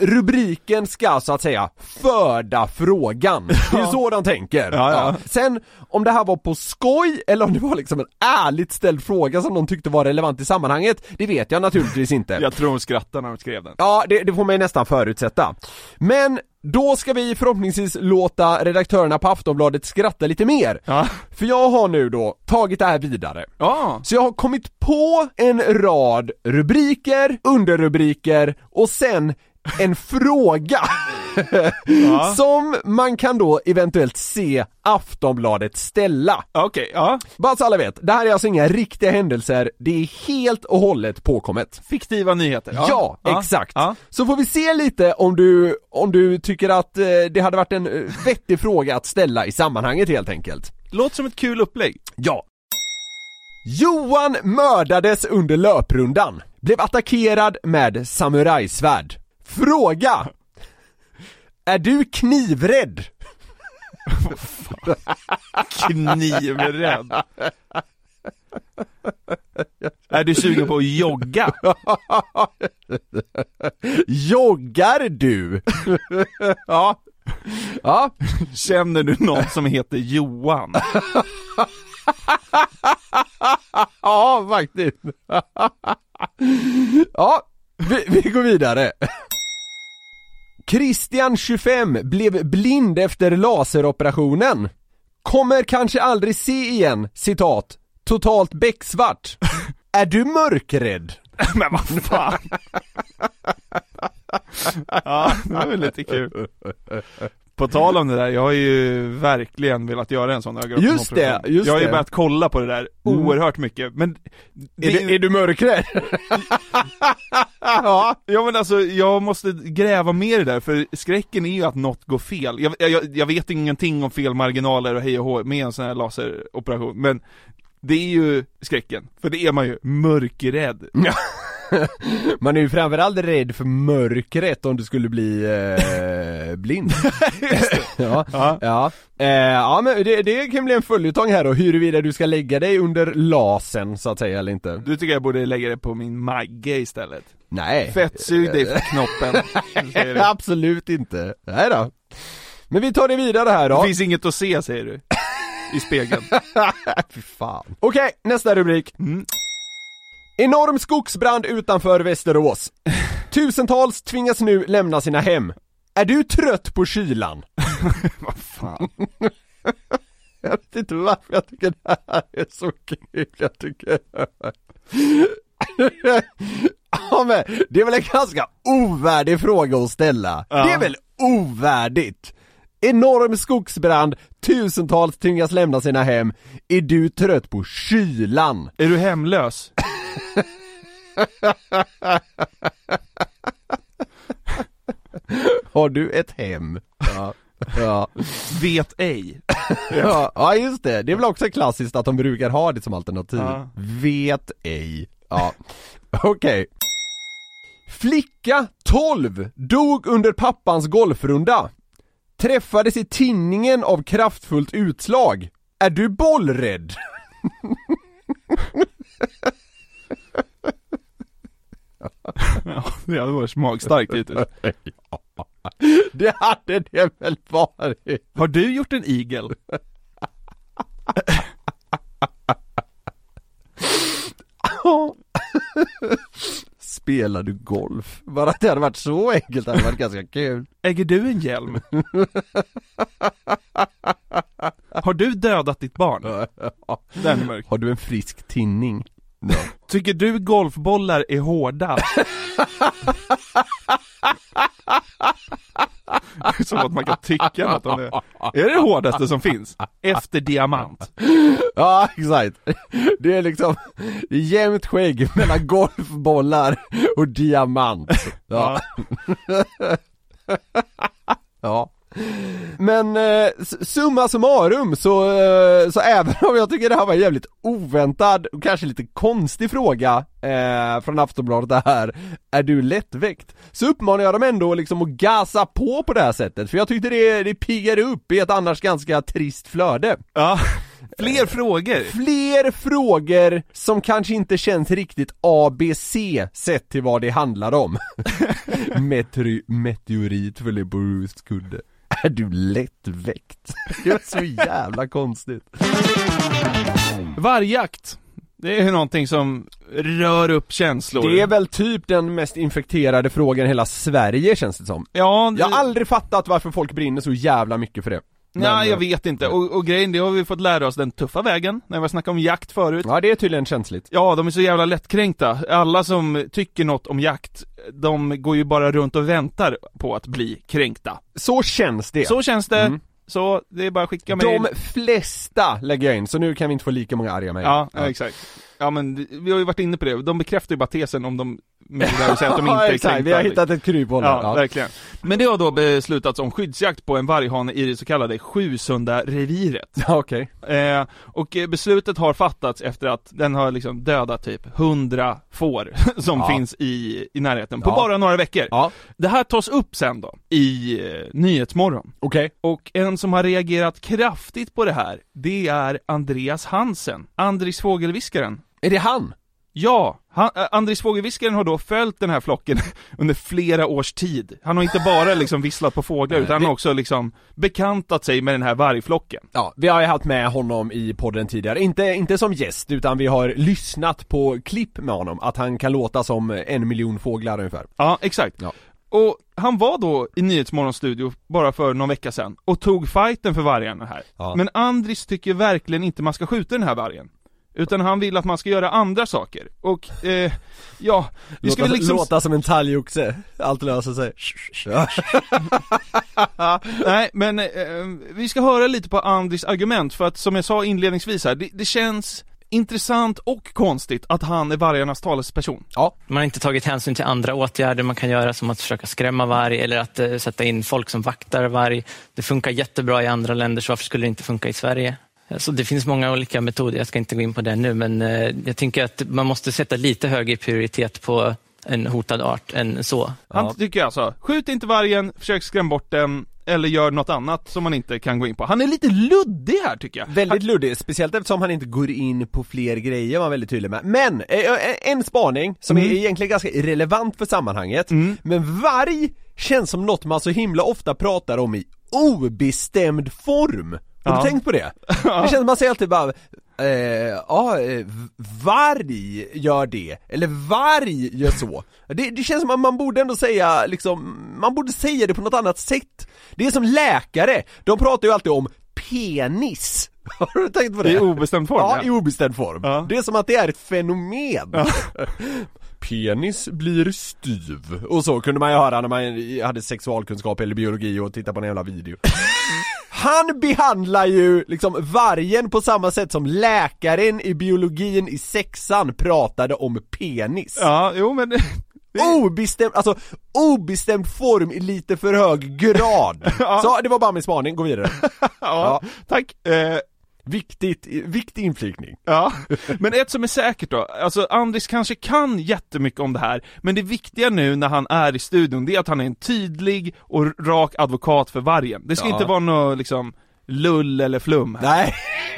Rubriken ska så att säga föda frågan. Det är så de tänker. Ja, ja. Sen om det här var på skoj eller om det var liksom en ärligt ställd fråga som de tyckte var relevant i sammanhanget, det vet jag naturligtvis inte. Jag tror de skrattade när de skrev den. Ja, det, det får man ju nästan förutsätta. Men då ska vi förhoppningsvis låta redaktörerna på Aftonbladet skratta lite mer. Ja. För jag har nu då tagit det här vidare. Ja. Så jag har kommit på en rad rubriker, underrubriker och sen en fråga som man kan då eventuellt se Aftonbladet ställa. Okej, ja. Bara så alla vet, det här är alltså inga riktiga händelser, det är helt och hållet påkommet. Fiktiva nyheter. Ja, exakt. Ja. Så får vi se lite om du, om du tycker att eh, det hade varit en eh, vettig fråga att ställa i sammanhanget helt enkelt. Låter som ett kul upplägg. Ja. Johan mördades under löprundan. Blev attackerad med samurajsvärd. Fråga! Är du knivrädd? Knivrädd. Är du sugen på att jogga? Joggar du? ja. Ja. Känner du någon som heter Johan? ja, faktiskt. ja, vi, vi går vidare. Christian 25 blev blind efter laseroperationen. Kommer kanske aldrig se igen, citat, totalt becksvart. Är du mörkrädd? Men vad fan. Ja, det var lite kul. På tal om det där, jag har ju verkligen velat göra en sån ögonoperation. Just det, just Jag har ju det. börjat kolla på det där oerhört mycket, men det, Är, du, är du mörkrädd? ja. ja men alltså, jag måste gräva mer i det där, för skräcken är ju att något går fel. Jag, jag, jag vet ingenting om felmarginaler och hej och hå med en sån här laseroperation, men det är ju skräcken, för det är man ju mörkrädd. Man är ju framförallt rädd för mörkret om du skulle bli eh, blind. ja, Ja. ja. Eh, ja men det, det kan bli en följetong här då, huruvida du ska lägga dig under lasen så att säga eller inte. Du tycker jag borde lägga det på min Magge istället. Nej. Fettsug dig för knoppen. Absolut inte. Nej då. Men vi tar det vidare här då. Det finns inget att se säger du. I spegeln. Fy fan. Okej, nästa rubrik. Mm. Enorm skogsbrand utanför Västerås. Tusentals tvingas nu lämna sina hem. Är du trött på kylan? Vad fan. Jag vet inte varför jag tycker det här är så kul, jag tycker Ja men, det är väl en ganska ovärdig fråga att ställa? Ja. Det är väl ovärdigt? Enorm skogsbrand, tusentals tvingas lämna sina hem. Är du trött på kylan? Är du hemlös? Har du ett hem? Ja, ja. Vet ej. Ja, ja just det, det är väl också klassiskt att de brukar ha det som alternativ. Ja. Vet ej. Ja, okej. Flicka 12 dog under pappans golfrunda. Träffades i tinningen av kraftfullt utslag. Är du bollrädd? Ja, det hade varit magstarkt hittills. Det hade det väl varit? Har du gjort en igel? Spelar du golf? Bara att det hade varit så enkelt hade varit ganska kul. Äger du en hjälm? Har du dödat ditt barn? Den är mörk. Har du en frisk tinning? Tycker du golfbollar är hårda? Som att man kan tycka att de är, är det hårdaste som finns? Efter diamant. Ja, exakt. Det är liksom, det är jämnt skägg mellan golfbollar och diamant. Ja. Ja. Men eh, summa summarum så, eh, så även om jag tycker det här var en jävligt oväntad och kanske lite konstig fråga eh, från Aftonbladet det här Är du lättväckt? Så uppmanar jag dem ändå liksom att gasa på på det här sättet för jag tyckte det, det piggade upp i ett annars ganska trist flöde Ja, fler frågor. Fler frågor som kanske inte känns riktigt ABC sett till vad det handlar om Metri- Meteorit följer på Ruths kudde Är du lättväckt? Det är så jävla konstigt Vargjakt. Det är någonting som rör upp känslor. Det är väl typ den mest infekterade frågan i hela Sverige känns det som Ja, det... Jag har aldrig fattat varför folk brinner så jävla mycket för det Nej, Men, jag eh, vet inte. Och, och grejen, det har vi fått lära oss den tuffa vägen, när vi snackade om jakt förut. Ja det är tydligen känsligt Ja, de är så jävla lättkränkta. Alla som tycker något om jakt, de går ju bara runt och väntar på att bli kränkta. Så känns det Så känns det. Mm. Så det är bara att skicka mejl. De flesta lägger jag in, så nu kan vi inte få lika många arga mejl Ja, ja, exakt. Ja men vi har ju varit inne på det, de bekräftar ju bara tesen om de mejlar och säger att de inte Ja, exakt, vi har hittat ett kryphål här. Ja, verkligen. Men det har då beslutats om skyddsjakt på en varghane i det så kallade Sjusunda-reviret. Ja, okej Eh, och eh, beslutet har fattats efter att den har liksom dödat typ 100 får som Ja. finns i, i närheten på Ja. bara några veckor. Ja, Det här tas upp sen då i eh, Nyhetsmorgon. okej Och en som har reagerat kraftigt på det här, det är Andreas Hansen, Andris fågelviskaren. Är det han? Ja, han, äh, Andris fågelviskaren har då följt den här flocken under flera års tid. Han har inte bara liksom visslat på fåglar utan han har också liksom bekantat sig med den här vargflocken. Ja, vi har ju haft med honom i podden tidigare, inte, inte som gäst utan vi har lyssnat på klipp med honom, att han kan låta som en miljon fåglar ungefär Ja, exakt. Ja. Och han var då i Nyhetsmorgons studio bara för någon vecka sedan och tog fighten för vargarna här. Ja. Men Andris tycker verkligen inte man ska skjuta den här vargen. Utan han vill att man ska göra andra saker. Och, eh, ja, vi ska låta, väl liksom... låta som en talgoxe, allt löser sig ja. Nej, men eh, vi ska höra lite på Andris argument för att som jag sa inledningsvis här, det, det känns intressant och konstigt att han är vargarnas talesperson. Man har inte tagit hänsyn till andra åtgärder man kan göra som att försöka skrämma varg eller att eh, sätta in folk som vaktar varg. Det funkar jättebra i andra länder så varför skulle det inte funka i Sverige? Så det finns många olika metoder, jag ska inte gå in på det nu men eh, jag tänker att man måste sätta lite högre prioritet på en hotad art än så. Han tycker alltså, skjut inte vargen, försök skrämma bort den, eller gör något annat som man inte kan gå in på. Han är lite luddig här tycker jag. Väldigt luddig, speciellt eftersom han inte går in på fler grejer var han väldigt tydlig med. Men, eh, eh, en spaning som Mm. är egentligen ganska irrelevant för sammanhanget, men varg känns som något man så himla ofta pratar om i obestämd form. Har Ja. du tänkt på det? Det känns man säger alltid bara Eh, ja, eh, varg gör det, eller varg gör så. Det, det känns som att man borde ändå säga liksom, man borde säga det på något annat sätt. Det är som läkare, de pratar ju alltid om penis. Har du tänkt på det? I obestämd form, Ja, ja. i obestämd form. Ja. Det är som att det är ett fenomen. Penis blir styv. Och så kunde man ju höra när man hade sexualkunskap eller biologi och tittade på en jävla video. Han behandlar ju liksom vargen på samma sätt som läkaren i biologin i sexan pratade om penis. Ja, jo men... Obestämd, alltså obestämd form i lite för hög grad. Så det var bara min spaning, gå vidare. ja, tack. Eh, Viktigt, viktig inflikning. Ja, men ett som är säkert då, alltså Andris kanske kan jättemycket om det här, men det viktiga nu när han är i studion, det är att han är en tydlig och rak advokat för vargen. Det ska Ja. inte vara något liksom lull eller flum. Nej,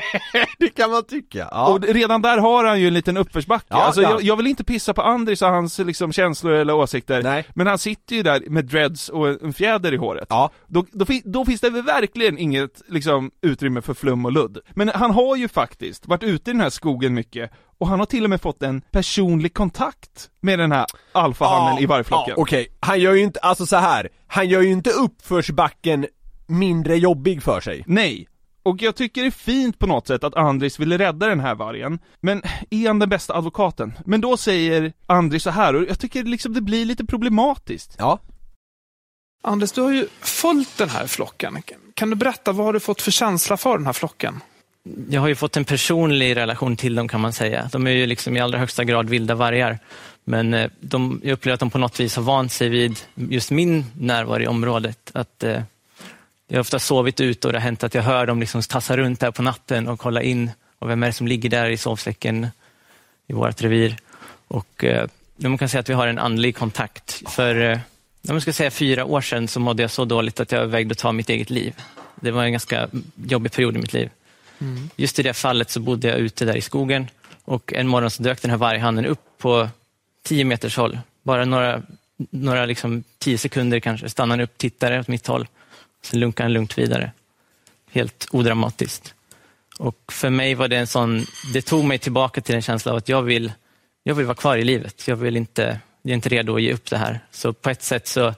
det kan man tycka. Ja. Och redan där har han ju en liten uppförsbacke. Ja, alltså, ja. jag, jag vill inte pissa på Andris och hans liksom, känslor eller åsikter, Nej. men han sitter ju där med dreads och en fjäder i håret. Ja. Då, då, då finns det väl verkligen inget liksom, utrymme för flum och ludd. Men han har ju faktiskt varit ute i den här skogen mycket, och han har till och med fått en personlig kontakt med den här alfahannen i vargflocken. Ja, Okej, han gör ju inte, alltså så här. han gör ju inte uppförsbacken mindre jobbig för sig. Nej. Och jag tycker det är fint på något sätt att Andris ville rädda den här vargen, men är han den bästa advokaten? Men då säger Andris så här och jag tycker liksom det blir lite problematiskt. Ja. Anders, du har ju följt den här flocken. Kan du berätta, vad har du fått för känsla för den här flocken? Jag har ju fått en personlig relation till dem kan man säga. De är ju liksom i allra högsta grad vilda vargar. Men eh, de, jag upplever att de på något vis har vant sig vid just min närvaro i området. Att, eh, jag har ofta sovit ute och det har hänt att jag hör dem liksom tassa runt där på natten och kolla in. Och vem är det som ligger där i sovsäcken i vårt revir? Och eh, man kan säga att vi har en andlig kontakt. För eh, jag ska säga fyra år sedan så mådde jag så dåligt att jag övervägde att ta mitt eget liv. Det var en ganska jobbig period i mitt liv. Just i det fallet så bodde jag ute där i skogen och en morgon så dök den här varghannen upp på 10 meters håll. Bara några, några liksom 10 sekunder kanske stannade han upp, tittade åt mitt håll. Sen lunkade han lugnt vidare. Helt odramatiskt. Och för mig var det en sån, det tog mig tillbaka till en känsla av att jag vill, jag vill vara kvar i livet. Jag vill inte, jag är inte redo att ge upp det här. Så på ett sätt så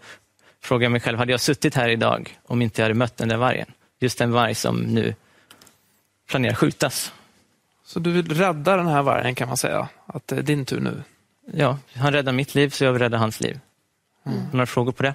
frågar jag mig själv, hade jag suttit här idag om inte jag hade mött den där vargen? Just den varg som nu planerar skjutas. Så du vill rädda den här vargen kan man säga, att det är din tur nu. Ja, han räddade mitt liv så jag vill rädda hans liv. Några frågor på det?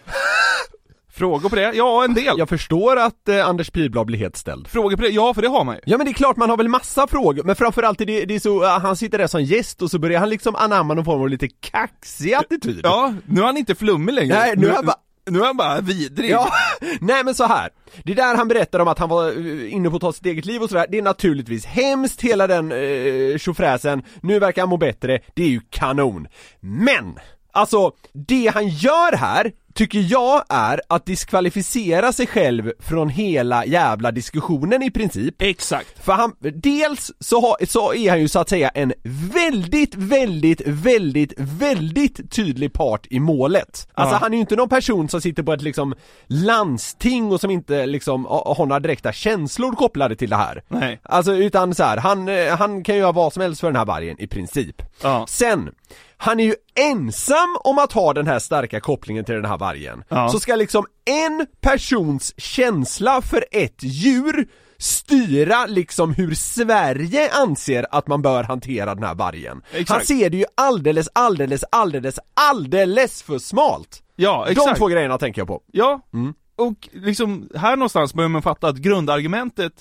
Frågor på det? Ja, en del. Jag förstår att eh, Anders Pihlblad blir helt ställd. Frågor på det? Ja, för det har man ju. Ja men det är klart man har väl massa frågor, men framförallt är det, det är så, uh, han sitter där som gäst och så börjar han liksom anamma någon form av lite kaxig attityd. Ja, nu är han inte flummig längre. Nej, nu är han bara nu är han bara vidrig. Ja, nej men så här. Det där han berättar om att han var eh, inne på att ta sitt eget liv och sådär, det är naturligtvis hemskt hela den eh, tjofräsen, nu verkar han må bättre, det är ju kanon. Men! Alltså, det han gör här tycker jag är att diskvalificera sig själv från hela jävla diskussionen i princip. Exakt. För han, dels så, har, så är han ju så att säga en väldigt, väldigt, väldigt, väldigt tydlig part i målet. Alltså Ja. han är ju inte någon person som sitter på ett liksom landsting och som inte liksom har några direkta känslor kopplade till det här. Nej. Alltså utan så här, han, han kan ju göra vad som helst för den här vargen i princip. Ja. Sen, han är ju ensam om att ha den här starka kopplingen till den här vargen. Ja. Så ska liksom en persons känsla för ett djur styra liksom hur Sverige anser att man bör hantera den här vargen. Exakt. Han ser det ju alldeles, alldeles, alldeles, alldeles för smalt. Ja, De exakt. två grejerna tänker jag på. Ja, Mm. och liksom här någonstans börjar man fatta att grundargumentet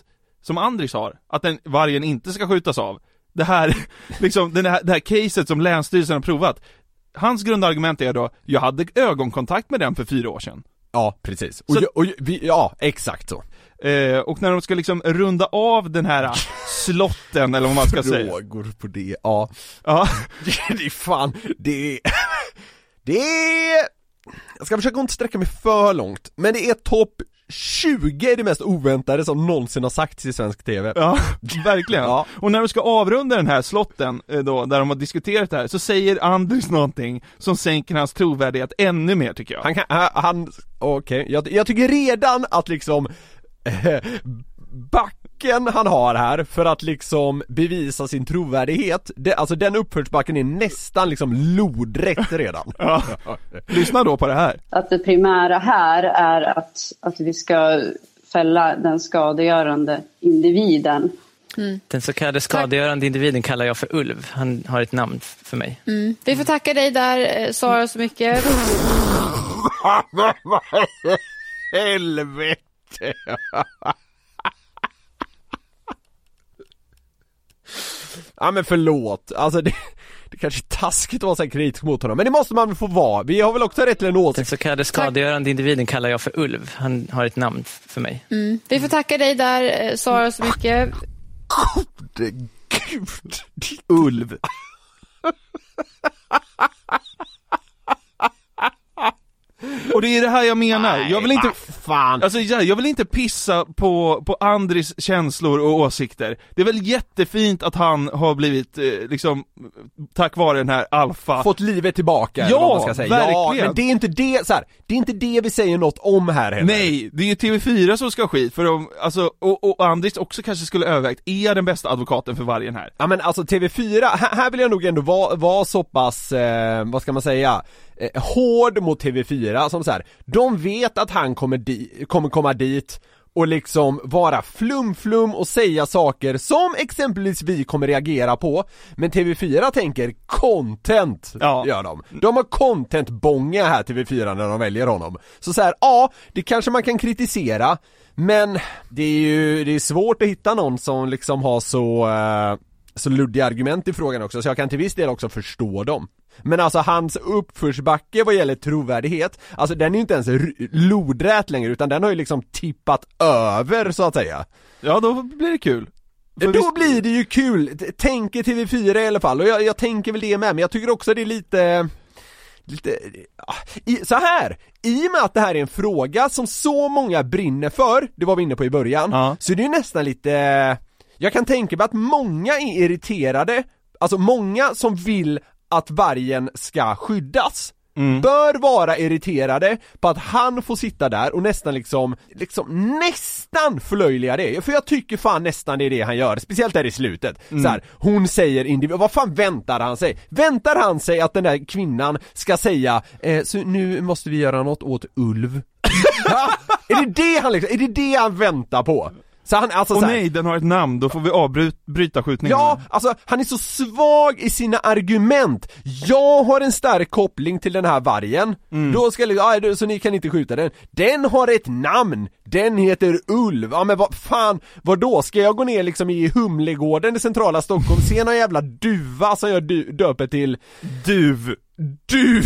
som Andris har, att den vargen inte ska skjutas av, det här, liksom, den här, det här caset som Länsstyrelsen har provat, hans grundargument är då, jag hade ögonkontakt med den för fyra år sedan. Ja, precis. Och, Så- ju- och, vi, ja, exakt så. Eh, och när de ska liksom runda av den här slotten, eller vad man ska säga. Frågor på det, ja. Ja. det är fan, det är... Det är... Jag ska försöka inte sträcka mig för långt, men det är topp 20 är det mest oväntade som någonsin har sagts i svensk TV. Ja, verkligen. Ja. Och när de ska avrunda den här slotten eh, då, där de har diskuterat det här, så säger Anders någonting som sänker hans trovärdighet ännu mer tycker jag. Han kan, han, okej, jag, jag tycker redan att liksom eh, backen han har här för att liksom bevisa sin trovärdighet, det, alltså den uppförsbacken är nästan liksom lodrätt redan. Ja. Lyssna då på det här. Att det primära här är att, att vi ska fälla den skadegörande individen. Den så kallade skadegörande individen kallar jag för Ulv. Han har ett namn för mig. Mm. Vi får tacka dig där, eh, Sara, så mycket. Helvete! ja men förlåt, alltså det, det kanske är taskigt att vara så här kritisk mot honom, men det måste man väl få vara, vi har väl också rätt till en Den åsikt så kallade skadegörande individen kallar jag för Ulv. Han har ett namn för mig. Mm. Vi får tacka dig där, eh, Sara, så mycket. Gode gud! Ulv. Och det är det här jag menar, jag vill inte, fan. alltså jag, vill inte pissa på, på Andris känslor och åsikter. Det är väl jättefint att han har blivit, eh, liksom, tack vare den här alfa Fått livet tillbaka eller Ja, vad man ska säga. Ja, verkligen. men det är inte det, så här, det är inte det vi säger något om här heller. Nej, det är ju TV4 som ska ha skit för de, alltså, och, och Andris också kanske skulle övervägt, är jag den bästa advokaten för vargen här? Ja men alltså TV4, här, här vill jag nog ändå vara, vara så pass, eh, vad ska man säga, eh, hård mot TV4 som så här. de vet att han kommer, di- kommer komma dit och liksom vara flum-flum och säga saker som exempelvis vi kommer reagera på Men TV4 tänker content, gör de. De har content-bånga här TV4 när de väljer honom. Så så här, ja, det kanske man kan kritisera men det är ju, det är svårt att hitta någon som liksom har så, eh, så luddiga argument i frågan också, så jag kan till viss del också förstå dem. Men alltså hans uppförsbacke vad gäller trovärdighet, alltså den är ju inte ens lodrät längre utan den har ju liksom tippat över så att säga. Ja, då blir det kul. Då blir det ju kul, tänker TV4 i alla fall och jag, jag tänker väl det med men jag tycker också det är lite Lite, ja, i, så här i och med att det här är en fråga som så många brinner för, det var vi inne på i början, så är det ju nästan lite Jag kan tänka mig att många är irriterade, alltså många som vill att vargen ska skyddas Bör vara irriterade på att han får sitta där och nästan liksom, liksom nästan förlöjliga det, för jag tycker fan nästan det är det han gör, speciellt där i slutet. Så här, hon säger individ, vad fan väntar han sig? Väntar han sig att den där kvinnan ska säga, eh, så nu måste vi göra något åt Ulv? Ja, är det det han liksom, är det det han väntar på? Så han, alltså Åh så här, nej, den har ett namn, då får vi avbryta skjutningen. Ja, alltså han är så svag i sina argument. Jag har en stark koppling till den här vargen, då ska jag, då- så ni kan inte skjuta den. Den har ett namn, den heter Ulv. Ja men vad fan, vad då Ska jag gå ner liksom i Humlegården i centrala Stockholm, se någon jävla duva som jag döper till Duv Duv!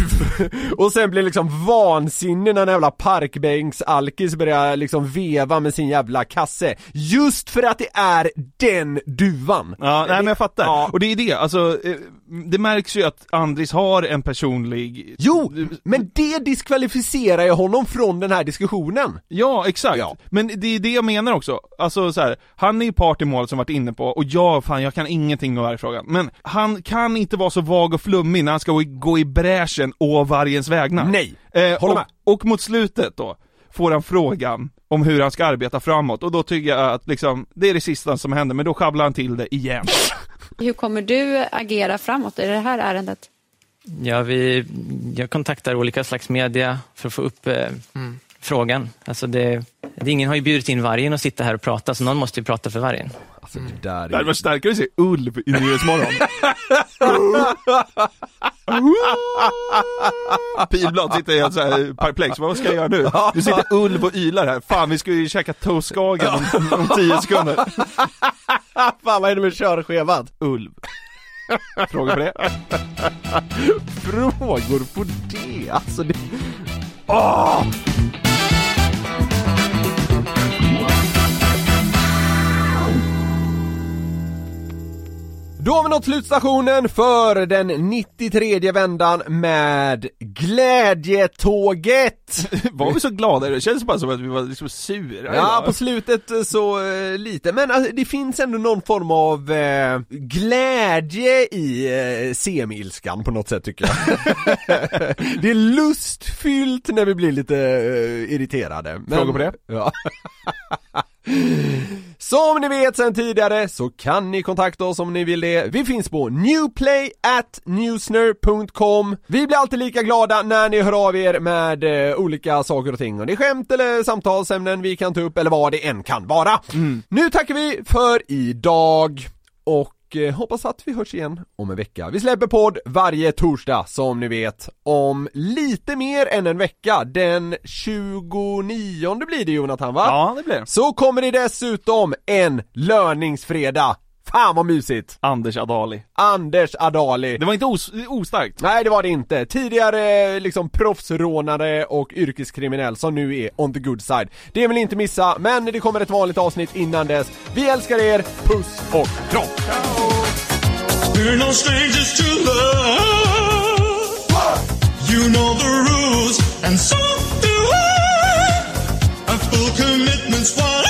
Och sen blir liksom vansinnig när en jävla parkbänksalkis börjar liksom veva med sin jävla kasse Just för att det är den duvan! Ja, nej men jag fattar. Och det är det, alltså, eh, det märks ju att Andris har en personlig... Jo, men det diskvalificerar ju honom från den här diskussionen! Ja, exakt. Men det är det jag menar också. Alltså så här, han är ju part i målet som varit inne på, och jag, fan jag kan ingenting om vargfrågan. Men han kan inte vara så vag och flummig när han ska gå i, gå i bräschen å vargens vägnar. Nej! Eh, Håller och, med. och mot slutet då, får han frågan om hur han ska arbeta framåt, och då tycker jag att liksom, det är det sista som händer, men då sjabblar han till det igen. Hur kommer du agera framåt i det här ärendet? Ja, vi, jag kontaktar olika slags media för att få upp eh, frågan. Alltså det, det, ingen har ju bjudit in vargen att sitta här och prata, så någon måste ju prata för vargen. Alltså det där Det hade varit starkare att se Ulv i Nyhetsmorgon. Pilblad sitter helt såhär perplex, vad ska jag göra nu? Nu sitter Ulv och ylar här, fan vi ska ju käka toastskagen om, om tio sekunder. Fan vad är det med körschemat? Ulv. Fråga på det? Frågor på det, alltså det... Åh! Då har vi nått slutstationen för den 93 vändan med Glädjetåget! Var vi så glada? Det känns bara som att vi var liksom sura Ja, idag. på slutet så eh, lite, men alltså, det finns ändå någon form av eh, glädje i eh, semi-ilskan på något sätt tycker jag. det är lustfyllt när vi blir lite eh, irriterade. Men, Frågor på det? Ja. Som ni vet sedan tidigare så kan ni kontakta oss om ni vill det. Vi finns på newplay at newsner.com Vi blir alltid lika glada när ni hör av er med eh, olika saker och ting. Och det är skämt eller samtalsämnen vi kan ta upp eller vad det än kan vara. Nu tackar vi för idag och eh, hoppas att vi hörs igen om en vecka. Vi släpper podd varje torsdag som ni vet. Om lite mer än en vecka, den 29 blir det Jonathan va? Ja, det blir. Så kommer det dessutom en löningsfredag. Fan vad mysigt! Anders Adali. Anders Adali. Det var inte os ostarkt. Nej det var det inte. Tidigare liksom proffsrånare och yrkeskriminell som nu är on the good side. Det vill ni inte missa, men det kommer ett vanligt avsnitt innan dess. Vi älskar er, puss och kram! We're no strangers to love. You know the rules, and so do I. A full commitment's what